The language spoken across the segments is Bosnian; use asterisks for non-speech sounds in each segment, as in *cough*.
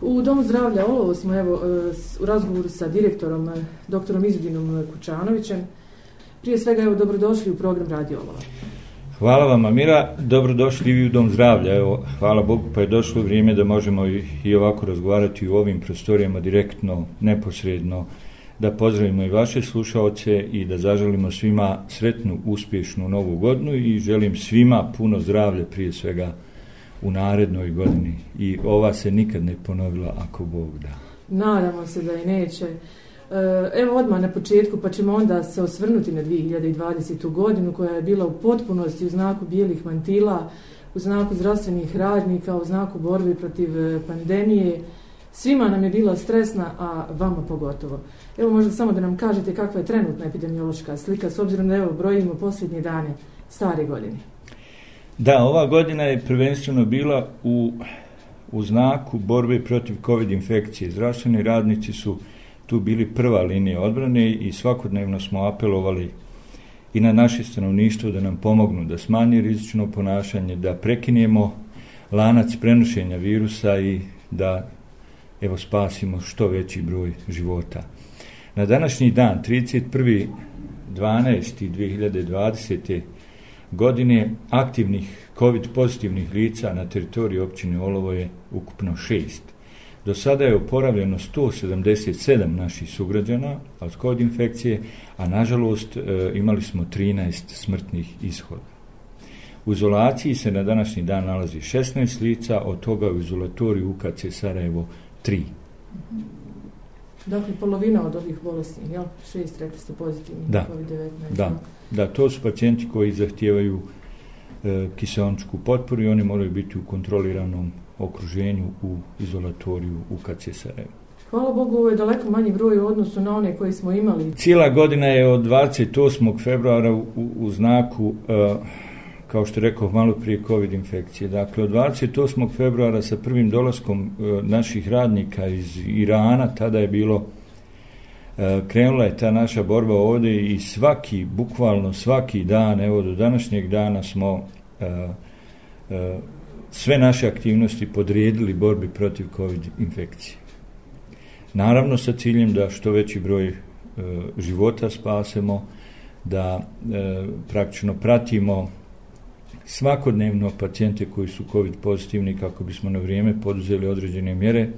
U Domu zdravlja Olovo smo evo, e, u razgovoru sa direktorom, e, doktorom Izudinom e, Kučanovićem. Prije svega, evo, dobrodošli u program Radio Olova. Hvala vam, Amira. Dobrodošli vi u Dom zdravlja. Evo, hvala Bogu, pa je došlo vrijeme da možemo i, i ovako razgovarati u ovim prostorijama direktno, neposredno, da pozdravimo i vaše slušaoce i da zaželimo svima sretnu, uspješnu novu godinu i želim svima puno zdravlja prije svega u narednoj godini. I ova se nikad ne ponovila ako Bog da. Nadamo se da i neće. E, evo odmah na početku, pa ćemo onda se osvrnuti na 2020. godinu koja je bila u potpunosti u znaku bijelih mantila, u znaku zdravstvenih radnika, u znaku borbe protiv e, pandemije. Svima nam je bila stresna, a vama pogotovo. Evo možda samo da nam kažete kakva je trenutna epidemiološka slika, s obzirom da evo brojimo posljednje dane stare godine. Da, ova godina je prvenstveno bila u, u znaku borbe protiv COVID infekcije. Zdravstveni radnici su tu bili prva linija odbrane i svakodnevno smo apelovali i na naše stanovništvo da nam pomognu da smanji rizično ponašanje, da prekinemo lanac prenošenja virusa i da evo spasimo što veći broj života. Na današnji dan, 31.12.2020 godine, aktivnih COVID pozitivnih lica na teritoriji općine Olovo je ukupno šest. Do sada je oporavljeno 177 naših sugrađana od COVID infekcije, a nažalost e, imali smo 13 smrtnih ishoda. U izolaciji se na današnji dan nalazi 16 lica, od toga u izolatoriju UKC Sarajevo 3. Dakle, polovina od ovih bolesti, jel? Šest, rekli ste, pozitivni da. COVID-19. Da. da, to su pacijenti koji zahtijevaju e, kiselničku potporu i oni moraju biti u kontroliranom okruženju u izolatoriju u KCSR. Hvala Bogu, ovo je daleko manji broj u odnosu na one koji smo imali. Cijela godina je od 28. februara u, u znaku e, kao što rekao malo prije COVID infekcije. Dakle, od 28. februara sa prvim dolaskom e, naših radnika iz Irana, tada je bilo, e, krenula je ta naša borba ovdje i svaki, bukvalno svaki dan, evo do današnjeg dana smo e, e sve naše aktivnosti podrijedili borbi protiv COVID infekcije. Naravno sa ciljem da što veći broj e, života spasemo, da e, praktično pratimo svakodnevno pacijente koji su COVID pozitivni kako bismo na vrijeme poduzeli određene mjere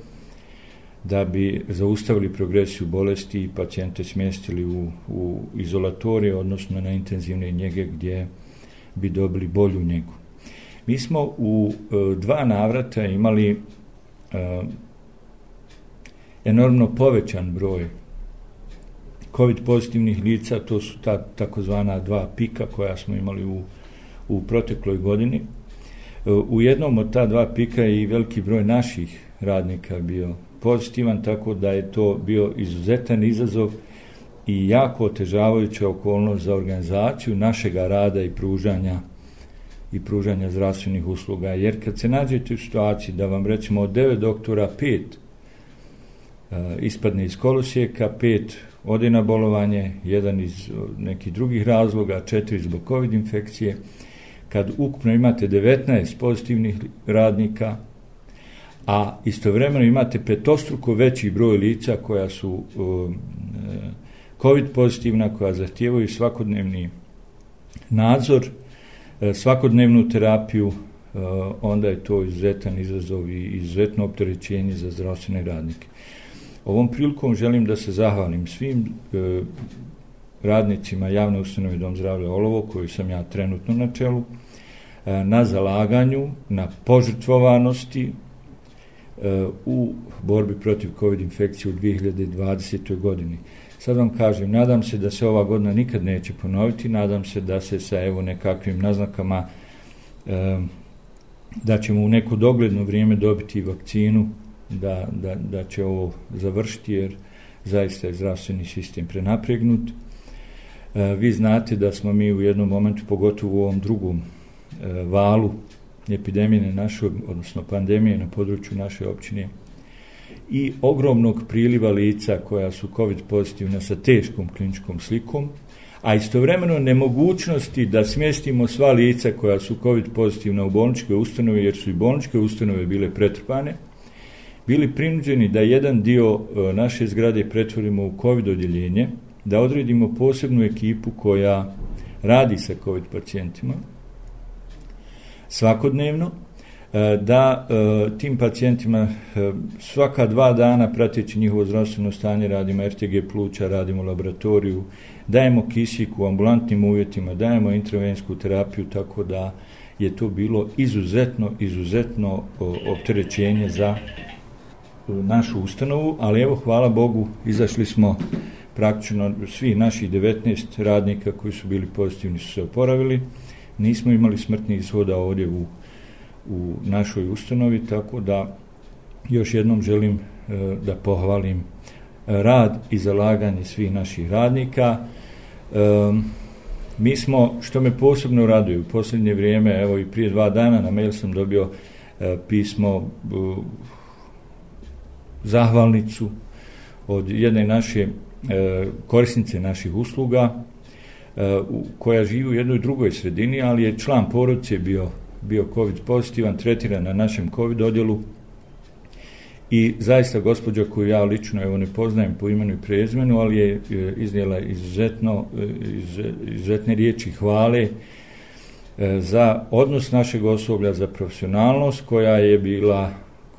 da bi zaustavili progresiju bolesti i pacijente smjestili u, u izolatorije, odnosno na intenzivne njege gdje bi dobili bolju njegu. Mi smo u e, dva navrata imali e, enormno povećan broj COVID pozitivnih lica, to su ta takozvana dva pika koja smo imali u u protekloj godini. E, u jednom od ta dva pika i veliki broj naših radnika bio pozitivan, tako da je to bio izuzetan izazov i jako otežavajuća okolnost za organizaciju našega rada i pružanja i pružanja zdravstvenih usluga. Jer kad se nađete u situaciji da vam recimo od devet doktora pet uh, ispadne iz kolosijeka, pet ode na bolovanje, jedan iz nekih drugih razloga, četiri zbog COVID infekcije, kad ukupno imate 19 pozitivnih radnika, a istovremeno imate petostruko veći broj lica koja su um, e, COVID pozitivna, koja zahtijevaju svakodnevni nadzor, e, svakodnevnu terapiju, e, onda je to izuzetan izazov i izuzetno opterećenje za zdravstvene radnike. Ovom prilikom želim da se zahvalim svim e, radnicima javne ustanove Dom zdravlja Olovo, koji sam ja trenutno na čelu, E, na zalaganju, na požrtvovanosti e, u borbi protiv COVID infekcije u 2020. godini. Sad vam kažem, nadam se da se ova godina nikad neće ponoviti, nadam se da se sa evo nekakvim naznakama e, da ćemo u neko dogledno vrijeme dobiti vakcinu, da, da, da će ovo završiti, jer zaista je zdravstveni sistem prenapregnut. Vi znate da smo mi u jednom momentu, pogotovo u ovom drugom E, valu epidemije našu odnosno pandemije na području naše općine i ogromnog priliva lica koja su COVID pozitivna sa teškom kliničkom slikom, a istovremeno nemogućnosti da smjestimo sva lica koja su COVID pozitivna u bolničke ustanove, jer su i bolničke ustanove bile pretrpane, bili prinuđeni da jedan dio e, naše zgrade pretvorimo u COVID odjeljenje, da odredimo posebnu ekipu koja radi sa COVID pacijentima svakodnevno, e, da e, tim pacijentima e, svaka dva dana prateći njihovo zdravstveno stanje radimo RTG pluća, radimo laboratoriju, dajemo kisik u ambulantnim uvjetima, dajemo intravensku terapiju, tako da je to bilo izuzetno, izuzetno opterećenje za našu ustanovu, ali evo, hvala Bogu, izašli smo praktično svi naših 19 radnika koji su bili pozitivni su se oporavili. Nismo imali smrtnih ishoda ovdje u, u našoj ustanovi, tako da još jednom želim e, da pohvalim e, rad i zalaganje svih naših radnika. E, mi smo, što me posebno raduje u posljednje vrijeme, evo i prije dva dana na mail sam dobio e, pismo e, zahvalnicu od jedne naše e, korisnice naših usluga E, koja živi u jednoj drugoj sredini, ali je član porodice bio, bio COVID pozitivan, tretiran na našem COVID odjelu. I zaista gospođa koju ja lično evo ne poznajem po imenu i prezmenu, ali je e, iznijela izuzetno, e, izuzetne riječi hvale za odnos našeg osoblja, za profesionalnost koja je bila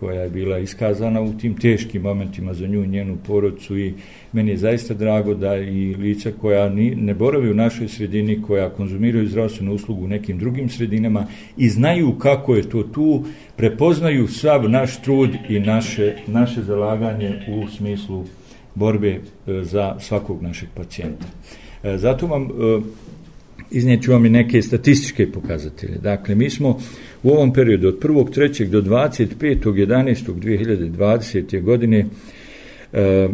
koja je bila iskazana u tim teškim momentima za nju i njenu porodcu i meni je zaista drago da i lica koja ni, ne boravi u našoj sredini, koja konzumiraju zdravstvenu uslugu u nekim drugim sredinama i znaju kako je to tu, prepoznaju sav naš trud i naše, naše zalaganje u smislu borbe e, za svakog našeg pacijenta. E, zato vam e, iznijeću vam i neke statističke pokazatelje. Dakle, mi smo u ovom periodu od 1.3. do 25.11.2020. godine e,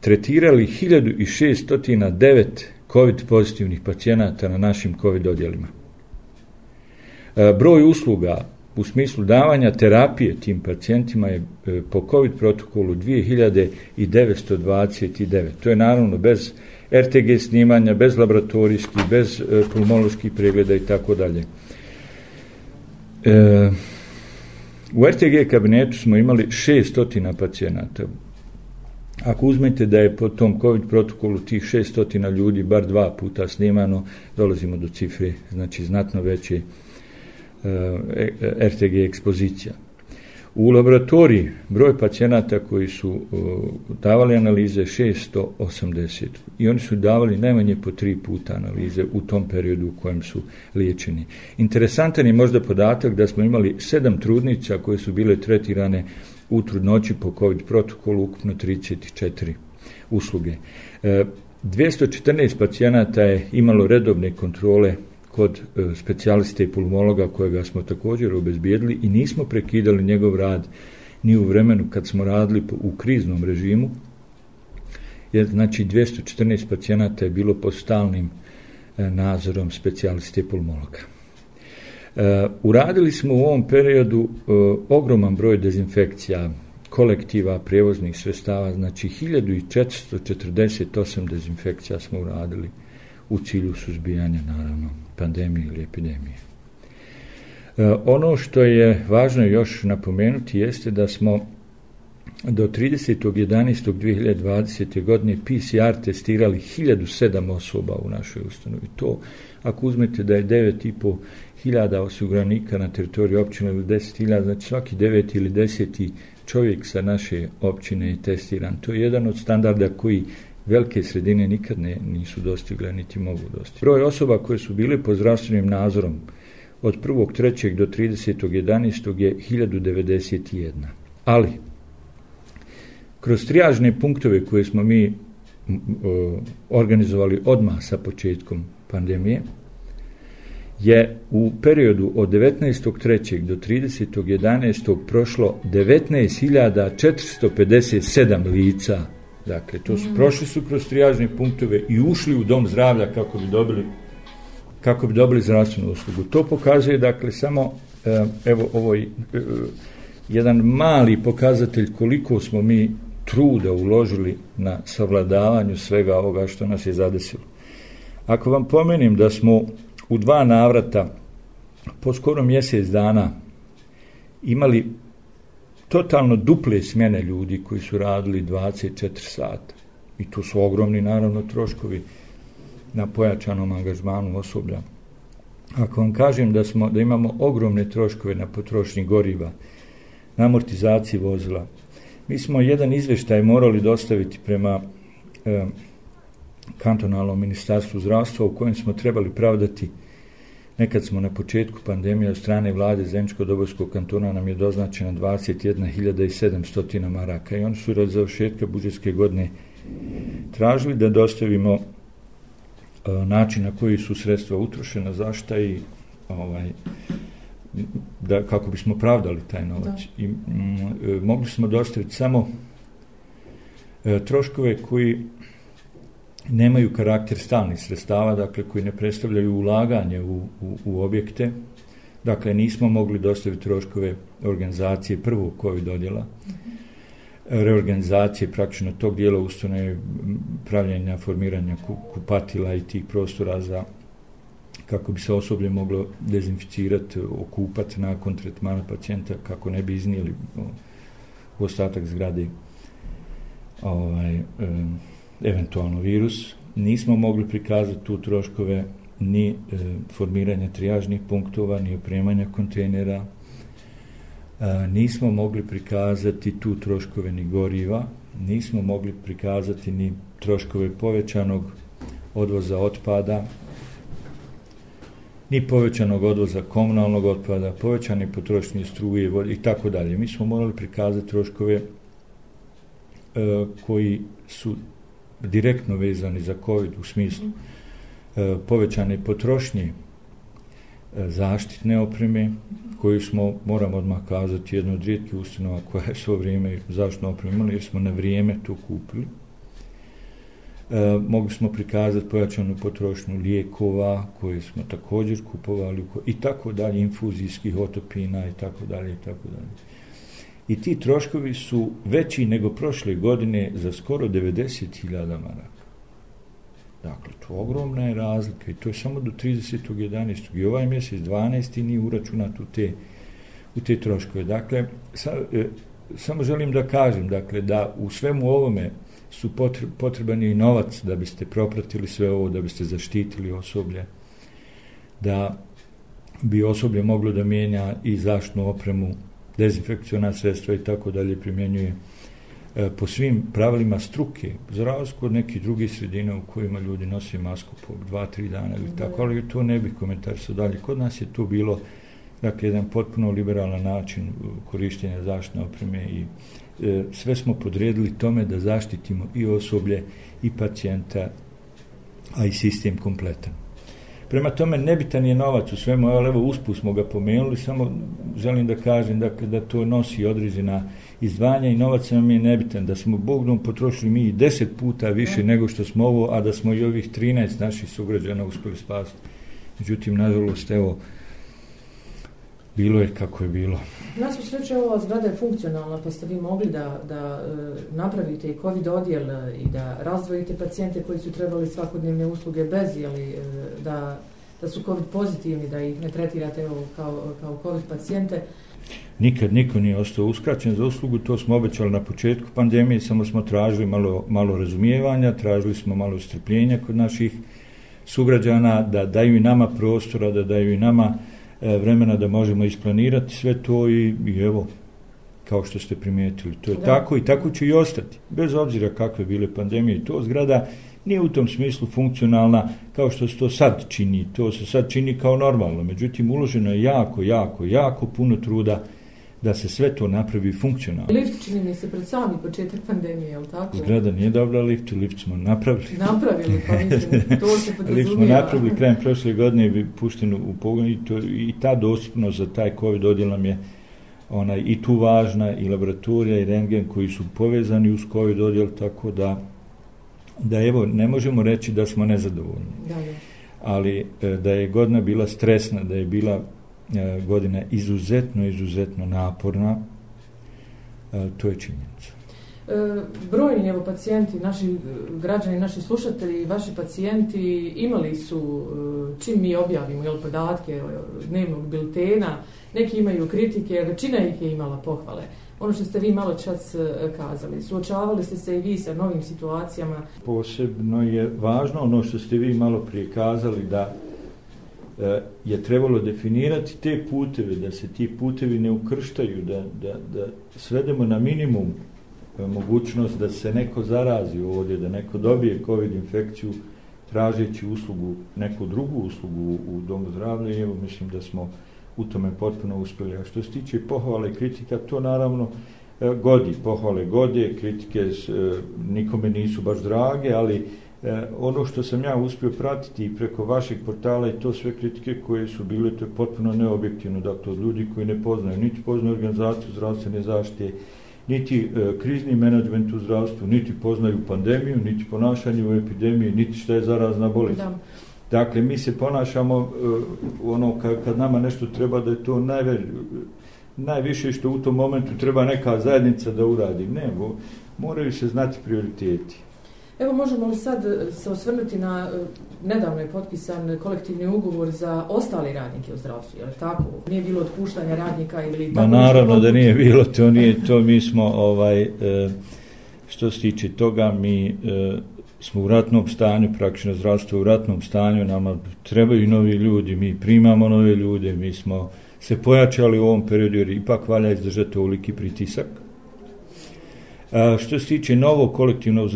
tretirali 1609 COVID pozitivnih pacijenata na našim COVID odjelima. E, broj usluga u smislu davanja terapije tim pacijentima je e, po COVID protokolu 2929. To je naravno bez RTG snimanja, bez laboratorijskih, bez e, pulmoloških pregleda i tako dalje. E, u RTG kabinetu smo imali 600 pacijenata. Ako uzmete da je po tom COVID protokolu tih 600 ljudi bar dva puta snimano, dolazimo do cifre, znači znatno veće e, e RTG ekspozicija. U laboratoriji broj pacijenata koji su davali analize 680 i oni su davali najmanje po tri puta analize u tom periodu u kojem su liječeni. Interesantan je možda podatak da smo imali sedam trudnica koje su bile tretirane u trudnoći po COVID protokolu, ukupno 34 usluge. E, 214 pacijenata je imalo redovne kontrole kod e, specijaliste i pulmologa kojega smo također obezbijedili i nismo prekidali njegov rad ni u vremenu kad smo radili u kriznom režimu, jer znači 214 pacijenata je bilo pod stalnim e, nadzorom specijaliste i pulmologa. E, uradili smo u ovom periodu e, ogroman broj dezinfekcija, kolektiva, prevoznih svestava, znači 1448 dezinfekcija smo uradili u cilju suzbijanja, naravno, pandemije ili epidemije. E, ono što je važno još napomenuti jeste da smo do 30.11.2020. godine PCR testirali 1007 osoba u našoj ustanovi. To, ako uzmete da je 9,5 hiljada osiguranika na teritoriju općine ili 10 hiljada, znači svaki 9 ili 10 čovjek sa naše općine je testiran. To je jedan od standarda koji velike sredine nikad ne, nisu dostigle, niti mogu dostići. Broj osoba koje su bile pod zdravstvenim nazorom od 1.3. do 30.11. je 1091. Ali, kroz trijažne punktove koje smo mi o, organizovali odmah sa početkom pandemije, je u periodu od 19.3. do 30.11. prošlo 19.457 lica Dakle, to su, prošli su kroz trijažne punktove i ušli u dom zdravlja kako bi dobili kako bi dobili zdravstvenu uslugu. To pokazuje, dakle, samo eh, evo ovo je eh, jedan mali pokazatelj koliko smo mi truda uložili na savladavanju svega ovoga što nas je zadesilo. Ako vam pomenim da smo u dva navrata po skoro mjesec dana imali totalno duple smjene ljudi koji su radili 24 sata. I to su ogromni, naravno, troškovi na pojačanom angažmanu osoblja. Ako vam kažem da, smo, da imamo ogromne troškove na potrošnji goriva, na amortizaciji vozila, mi smo jedan izveštaj morali dostaviti prema e, kantonalnom ministarstvu zdravstva u kojem smo trebali pravdati Nekad smo na početku pandemije od strane vlade Zemčko-Dobojskog kantona nam je doznačena 21.700 maraka i oni su od završetka budžetske godine tražili da dostavimo način na koji su sredstva utrošena, zašta i ovaj, da, kako bismo pravdali taj novac. Da. I, m, e, mogli smo dostaviti samo e, troškove koji nemaju karakter stalnih sredstava, dakle koji ne predstavljaju ulaganje u, u, u objekte. Dakle, nismo mogli dostaviti troškove organizacije prvog COVID odjela, reorganizacije praktično tog dijela ustane pravljenja, formiranja kupatila i tih prostora za kako bi se osoblje moglo dezinficirati, okupati nakon tretmana pacijenta, kako ne bi iznijeli u ostatak zgrade ovaj, um, eventualno virus. Nismo mogli prikazati tu troškove ni e, formiranja trijažnih punktova, ni opremanja kontejnera. E, nismo mogli prikazati tu troškove ni goriva, nismo mogli prikazati ni troškove povećanog odvoza otpada, ni povećanog odvoza komunalnog otpada, povećane potrošnje struje vode i tako dalje. Mi smo morali prikazati troškove e, koji su direktno vezani za COVID u smislu e, povećane potrošnje e, zaštitne opreme, koju smo, moram odmah kazati, jedno od rijetkih ustanova koja je svo vrijeme zaštitno opremila, jer smo na vrijeme to kupili. E, mogli smo prikazati pojačanu potrošnju lijekova koje smo također kupovali i tako dalje, infuzijskih otopina i tako dalje i tako dalje i ti troškovi su veći nego prošle godine za skoro 90.000 maraka. Dakle, to ogromna je razlika i to je samo do 30.11. I ovaj mjesec 12. nije uračunat u te, u te troškove. Dakle, sa, e, samo želim da kažem, dakle, da u svemu ovome su potreban i novac da biste propratili sve ovo, da biste zaštitili osoblje, da bi osoblje moglo da mijenja i zaštnu opremu dezinfekcijona sredstva i tako dalje primjenjuje e, po svim pravilima struke, za razliku od nekih drugih sredina u kojima ljudi nosi masku po dva, tri dana ili tako, ali to ne bi komentar sa dalje. Kod nas je to bilo dakle, jedan potpuno liberalan način korištenja zaštitne opreme i e, sve smo podredili tome da zaštitimo i osoblje i pacijenta, a i sistem kompletan. Prema tome, nebitan je novac u svemu, ali evo usput smo ga pomenuli, samo želim da kažem dakle, da to nosi određena izdvanja i novac nam je nebitan, da smo Bogdom potrošili mi deset puta više nego što smo ovo, a da smo i ovih 13 naših sugrađana uspeli spasiti. Međutim, nažalost, evo, bilo je kako je bilo. Na svu sreću ova zgrada je funkcionalna, pa ste vi mogli da, da e, napravite i COVID odjel e, i da razdvojite pacijente koji su trebali svakodnevne usluge bez, jeli, e, da, da su COVID pozitivni, da ih ne tretirate evo, kao, kao COVID pacijente. Nikad niko nije ostao uskraćen za uslugu, to smo obećali na početku pandemije, samo smo tražili malo, malo razumijevanja, tražili smo malo strpljenja kod naših sugrađana, da daju i nama prostora, da daju i nama E, vremena da možemo isplanirati sve to i, i evo, kao što ste primijetili, to je da. tako i tako će i ostati, bez obzira kakve bile pandemije. To zgrada nije u tom smislu funkcionalna kao što se to sad čini, to se sad čini kao normalno, međutim uloženo je jako, jako, jako puno truda da se sve to napravi funkcionalno. Lift čini mi se pred sami početak pandemije, je li tako? Zgrada nije dobra lift, lift smo napravili. Napravili, pa mislim, to se podrazumijeva. *laughs* lift smo napravili, krajem prošle godine je pušten u pogon i, to, i ta dostupnost za taj COVID odjel nam je onaj, i tu važna, i laboratorija, i rengen koji su povezani uz COVID odjel, tako da, da evo, ne možemo reći da smo nezadovoljni. Da, da. Ali e, da je godina bila stresna, da je bila godina izuzetno, izuzetno naporna, e, to je činjenica. E, brojni evo pacijenti, naši građani, naši slušatelji, vaši pacijenti imali su, čim mi objavimo jel, podatke dnevnog biltena, neki imaju kritike, većina ih je imala pohvale. ono što ste vi malo čas e, kazali. Suočavali ste se i vi sa novim situacijama. Posebno je važno ono što ste vi malo prije kazali da e, E, je trebalo definirati te puteve, da se ti putevi ne ukrštaju, da, da, da svedemo na minimum e, mogućnost da se neko zarazi ovdje, da neko dobije COVID infekciju tražeći uslugu, neku drugu uslugu u domu zdravlja i evo mislim da smo u tome potpuno uspjeli. A što se tiče pohvale i kritika, to naravno e, godi, pohvale gode, kritike nikome nisu baš drage, ali ono što sam ja uspio pratiti preko vašeg portala i to sve kritike koje su bile, to je potpuno neobjektivno, dakle od ljudi koji ne poznaju, niti poznaju organizaciju zdravstvene zaštite, niti krizni menadžment u zdravstvu, niti poznaju pandemiju, niti ponašanje u epidemiji, niti šta je zarazna bolest. Da. Dakle, mi se ponašamo uh, ono kad, kad nama nešto treba da je to najve, najviše što u tom momentu treba neka zajednica da uradi. Ne, bo, moraju se znati prioriteti. Evo možemo li sad e, se osvrnuti na uh, nedavno je potpisan kolektivni ugovor za ostali radnike u zdravstvu, je li tako? Nije bilo otpuštanja radnika ili tako? Ma naravno da nije bilo, to nije to, mi smo ovaj, uh, što se tiče toga, mi smo u ratnom stanju, praktično zdravstvo u ratnom stanju, nama trebaju novi ljudi, mi primamo nove ljude, mi smo se pojačali u ovom periodu jer ipak valja izdržati ovoliki pritisak. A, što se tiče novog kolektivnog,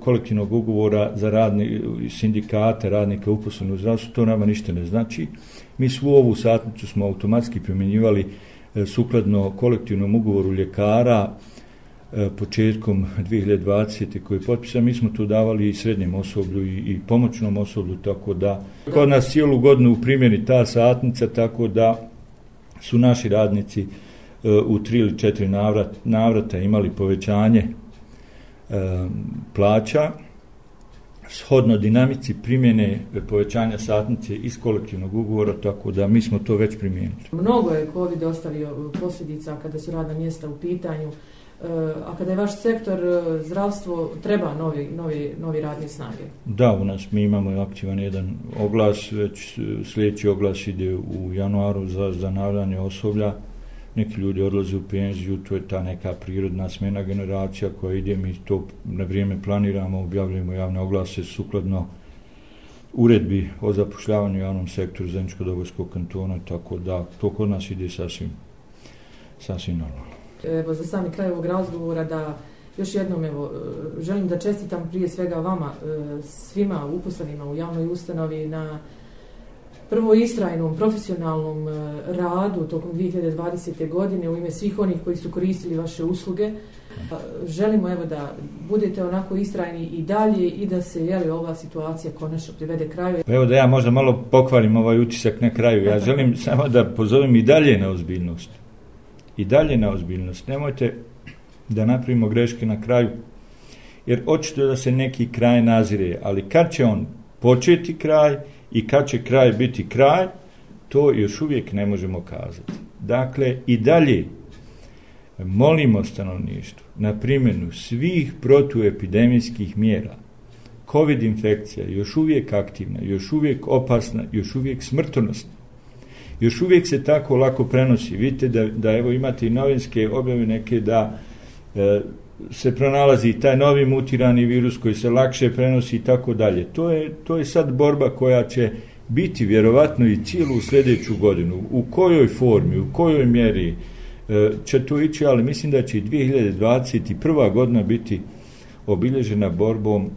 kolektivnog ugovora za radni, sindikate, radnike uposlene u zdravstvu, to nama ništa ne znači. Mi svu ovu satnicu smo automatski primjenjivali e, sukladno kolektivnom ugovoru ljekara, e, početkom 2020. koji je potpisan, mi smo tu davali i srednjem osoblju i, i pomoćnom osoblju, tako da kod nas cijelu godinu u primjeni ta satnica, tako da su naši radnici uh, u tri ili četiri navrat, navrata imali povećanje e, plaća, shodno dinamici primjene povećanja satnice iz kolektivnog ugovora, tako da mi smo to već primijenili. Mnogo je COVID ostavio posljedica kada su radna mjesta u pitanju. A kada je vaš sektor e, zdravstvo, treba novi, novi, novi radni snage? Da, u nas mi imamo aktivan jedan oglas, već sljedeći oglas ide u januaru za zanavljanje osoblja. Neki ljudi odlaze u penziju, to je ta neka prirodna smjena generacija koja ide, mi to na vrijeme planiramo, objavljujemo javne oglase sukladno uredbi o zapošljavanju javnom sektoru Zeničko-Dobojskog kantona, tako da to kod nas ide sasvim, sasvim normalno. Evo, za sami kraj ovog razgovora da još jednom evo, e, želim da čestitam prije svega vama, e, svima uposlenima u javnoj ustanovi na prvo istrajnom profesionalnom e, radu tokom 2020. godine u ime svih onih koji su koristili vaše usluge. Želimo evo da budete onako istrajni i dalje i da se jeli ova situacija konačno privede kraju. Pa evo da ja možda malo pokvarim ovaj utisak na kraju. Ja *laughs* želim samo da pozovem i dalje na ozbiljnost i dalje na ozbiljnost. Nemojte da napravimo greške na kraju, jer očito da se neki kraj nazire, ali kad će on početi kraj i kad će kraj biti kraj, to još uvijek ne možemo kazati. Dakle, i dalje molimo stanovništvo na primjenu svih protuepidemijskih mjera. COVID infekcija još uvijek aktivna, još uvijek opasna, još uvijek smrtonosna još uvijek se tako lako prenosi. Vidite da, da evo imate i novinske objave neke da e, se pronalazi taj novi mutirani virus koji se lakše prenosi i tako dalje. To je, to je sad borba koja će biti vjerovatno i cijelu sljedeću godinu. U kojoj formi, u kojoj mjeri e, će to ići, ali mislim da će i 2021. godina biti obilježena borbom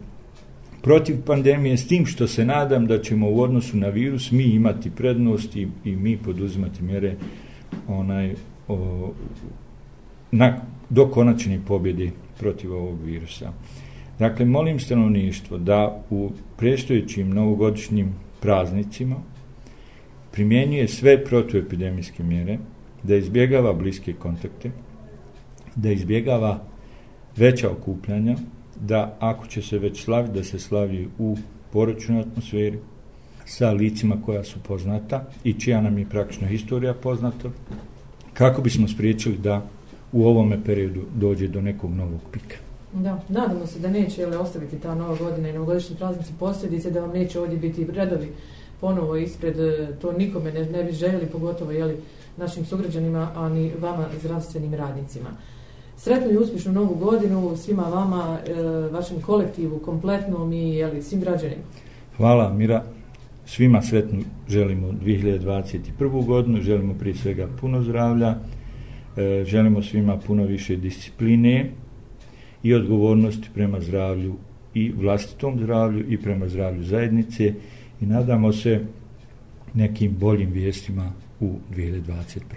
protiv pandemije s tim što se nadam da ćemo u odnosu na virus mi imati prednost i, i mi poduzimati mjere onaj o, na, do konačni pobjedi protiv ovog virusa. Dakle, molim stanovništvo da u prestojećim novogodišnjim praznicima primjenjuje sve protuepidemijske mjere, da izbjegava bliske kontakte, da izbjegava veća okupljanja, da ako će se već slaviti, da se slavi u poročnoj atmosferi sa licima koja su poznata i čija nam je praktično historija poznata, kako bismo spriječili da u ovome periodu dođe do nekog novog pika. Da, nadamo se da neće ali, ostaviti ta nova godina i novogodišnji praznici posljedice, da vam neće ovdje biti redovi ponovo ispred, to nikome ne, ne bi željeli, pogotovo jeli, našim sugrađanima, a ni vama zdravstvenim radnicima. Sretnu i uspješnu novu godinu svima vama, e, vašem kolektivu, kompletnom i jeli, svim građanima. Hvala Mira, svima sretnu želimo 2021. godinu, želimo prije svega puno zdravlja, e, želimo svima puno više discipline i odgovornosti prema zdravlju i vlastitom zdravlju i prema zdravlju zajednice i nadamo se nekim boljim vijestima u 2021.